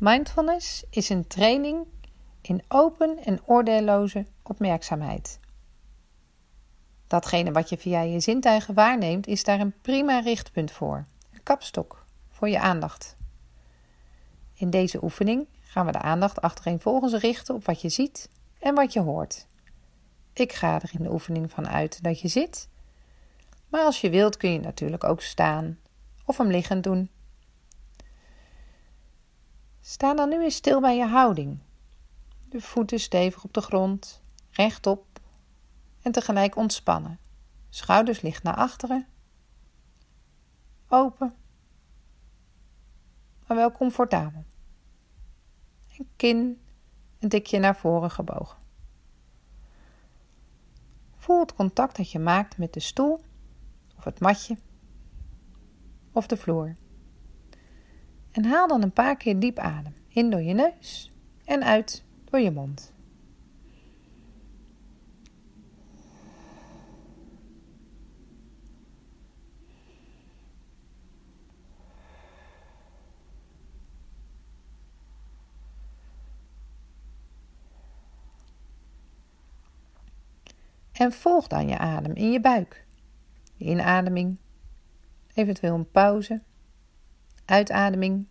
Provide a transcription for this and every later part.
Mindfulness is een training in open en oordeelloze opmerkzaamheid. Datgene wat je via je zintuigen waarneemt, is daar een prima richtpunt voor. Een kapstok voor je aandacht. In deze oefening gaan we de aandacht achtereenvolgens richten op wat je ziet en wat je hoort. Ik ga er in de oefening van uit dat je zit, maar als je wilt kun je natuurlijk ook staan of hem liggend doen. Sta dan nu eens stil bij je houding. De voeten stevig op de grond, rechtop en tegelijk ontspannen. Schouders licht naar achteren. Open, maar wel comfortabel. En kin een tikje naar voren gebogen. Voel het contact dat je maakt met de stoel of het matje of de vloer. En haal dan een paar keer diep adem. In door je neus en uit door je mond. En volg dan je adem in je buik. Inademing, eventueel een pauze, uitademing,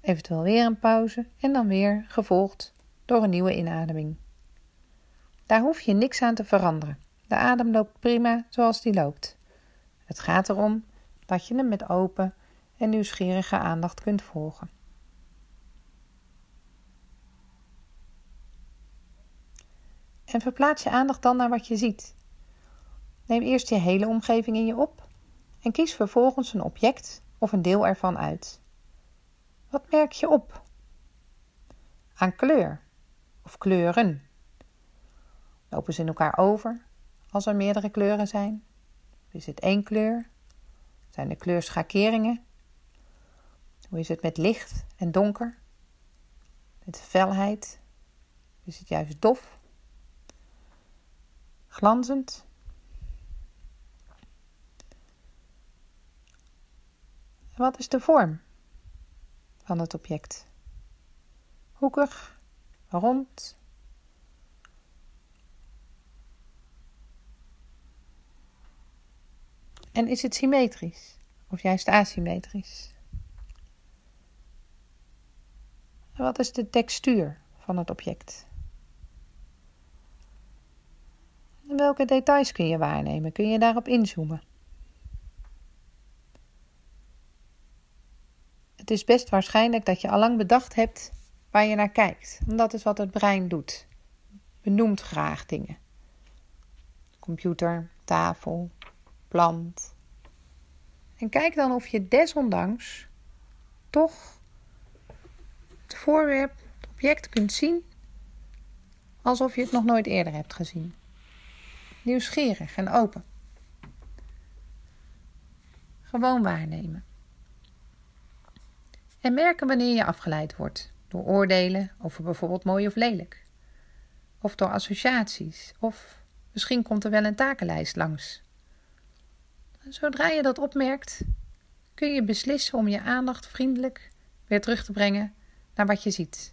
eventueel weer een pauze en dan weer gevolgd door een nieuwe inademing. Daar hoef je niks aan te veranderen. De adem loopt prima zoals die loopt. Het gaat erom dat je hem met open en nieuwsgierige aandacht kunt volgen. En verplaats je aandacht dan naar wat je ziet. Neem eerst je hele omgeving in je op en kies vervolgens een object of een deel ervan uit. Wat merk je op? Aan kleur of kleuren. Lopen ze in elkaar over als er meerdere kleuren zijn? Is het één kleur? Zijn er kleurschakeringen? Hoe is het met licht en donker? Met felheid? Is het juist dof? Glanzend? Wat is de vorm van het object? Hoekig, rond. En is het symmetrisch of juist asymmetrisch? En wat is de textuur van het object? En welke details kun je waarnemen? Kun je daarop inzoomen? Het is best waarschijnlijk dat je allang bedacht hebt waar je naar kijkt. En dat is wat het brein doet. Benoemt graag dingen. Computer, tafel, plant. En kijk dan of je desondanks toch het voorwerp, het object kunt zien alsof je het nog nooit eerder hebt gezien. Nieuwsgierig en open. Gewoon waarnemen. En merken wanneer je afgeleid wordt door oordelen over bijvoorbeeld mooi of lelijk. Of door associaties. Of misschien komt er wel een takenlijst langs. zodra je dat opmerkt, kun je beslissen om je aandacht vriendelijk weer terug te brengen naar wat je ziet.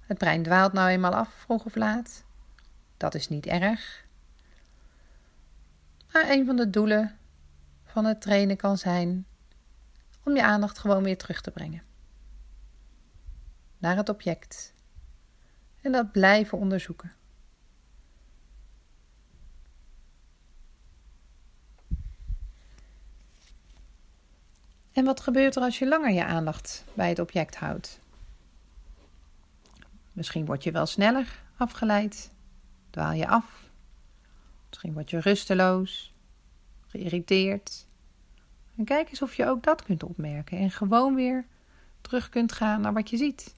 Het brein dwaalt nou eenmaal af, vroeg of laat. Dat is niet erg. Maar een van de doelen van het trainen kan zijn om je aandacht gewoon weer terug te brengen naar het object en dat blijven onderzoeken. En wat gebeurt er als je langer je aandacht bij het object houdt? Misschien word je wel sneller afgeleid, dwaal je af. Misschien word je rusteloos, geïrriteerd, en kijk eens of je ook dat kunt opmerken en gewoon weer terug kunt gaan naar wat je ziet.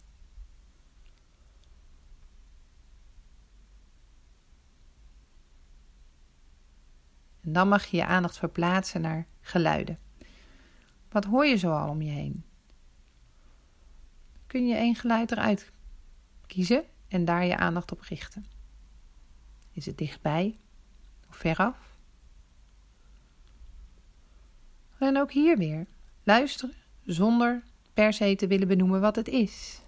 En dan mag je je aandacht verplaatsen naar geluiden. Wat hoor je zoal om je heen? Kun je één geluid eruit kiezen en daar je aandacht op richten? Is het dichtbij of veraf? En ook hier weer luisteren zonder per se te willen benoemen wat het is.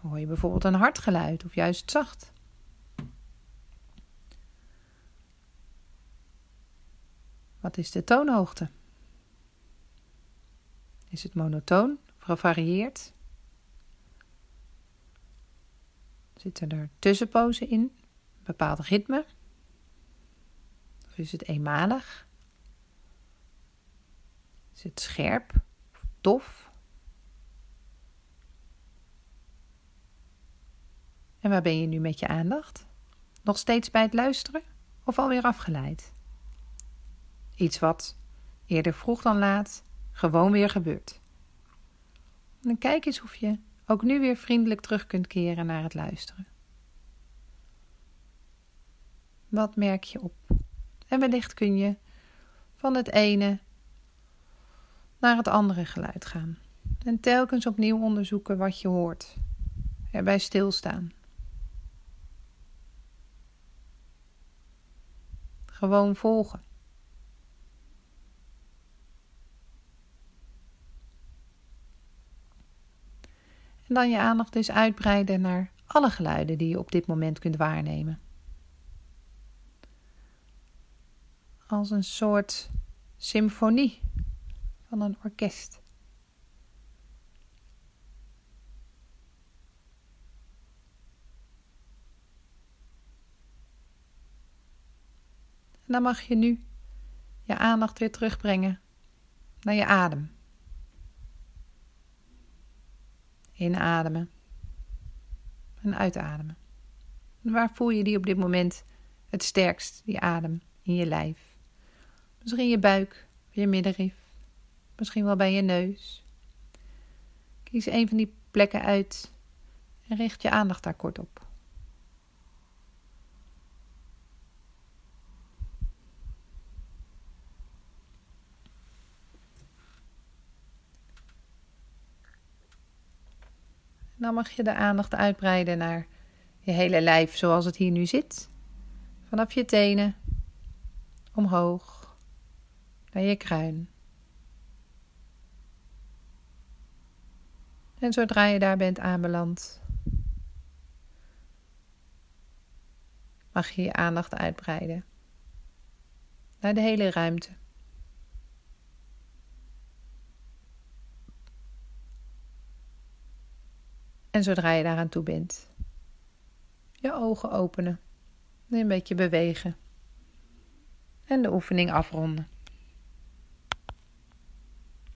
Hoor je bijvoorbeeld een hard geluid of juist zacht? Wat is de toonhoogte? Is het monotoon of gevarieerd? Zitten er tussenpozen in? Een bepaald ritme? Is het eenmalig? Is het scherp of dof? En waar ben je nu met je aandacht? Nog steeds bij het luisteren of alweer afgeleid? Iets wat, eerder vroeg dan laat, gewoon weer gebeurt. En kijk eens of je ook nu weer vriendelijk terug kunt keren naar het luisteren. Wat merk je op? En wellicht kun je van het ene naar het andere geluid gaan. En telkens opnieuw onderzoeken wat je hoort. Erbij stilstaan. Gewoon volgen. En dan je aandacht dus uitbreiden naar alle geluiden die je op dit moment kunt waarnemen. Als een soort symfonie van een orkest. En dan mag je nu je aandacht weer terugbrengen naar je adem. Inademen en uitademen. waar voel je die op dit moment het sterkst, die adem in je lijf? Misschien je buik, je middenrif, misschien wel bij je neus. Kies een van die plekken uit en richt je aandacht daar kort op. Dan mag je de aandacht uitbreiden naar je hele lijf zoals het hier nu zit. Vanaf je tenen, omhoog, naar je kruin. En zodra je daar bent aanbeland, mag je je aandacht uitbreiden naar de hele ruimte. En zodra je daaraan toe bent, je ogen openen, een beetje bewegen en de oefening afronden.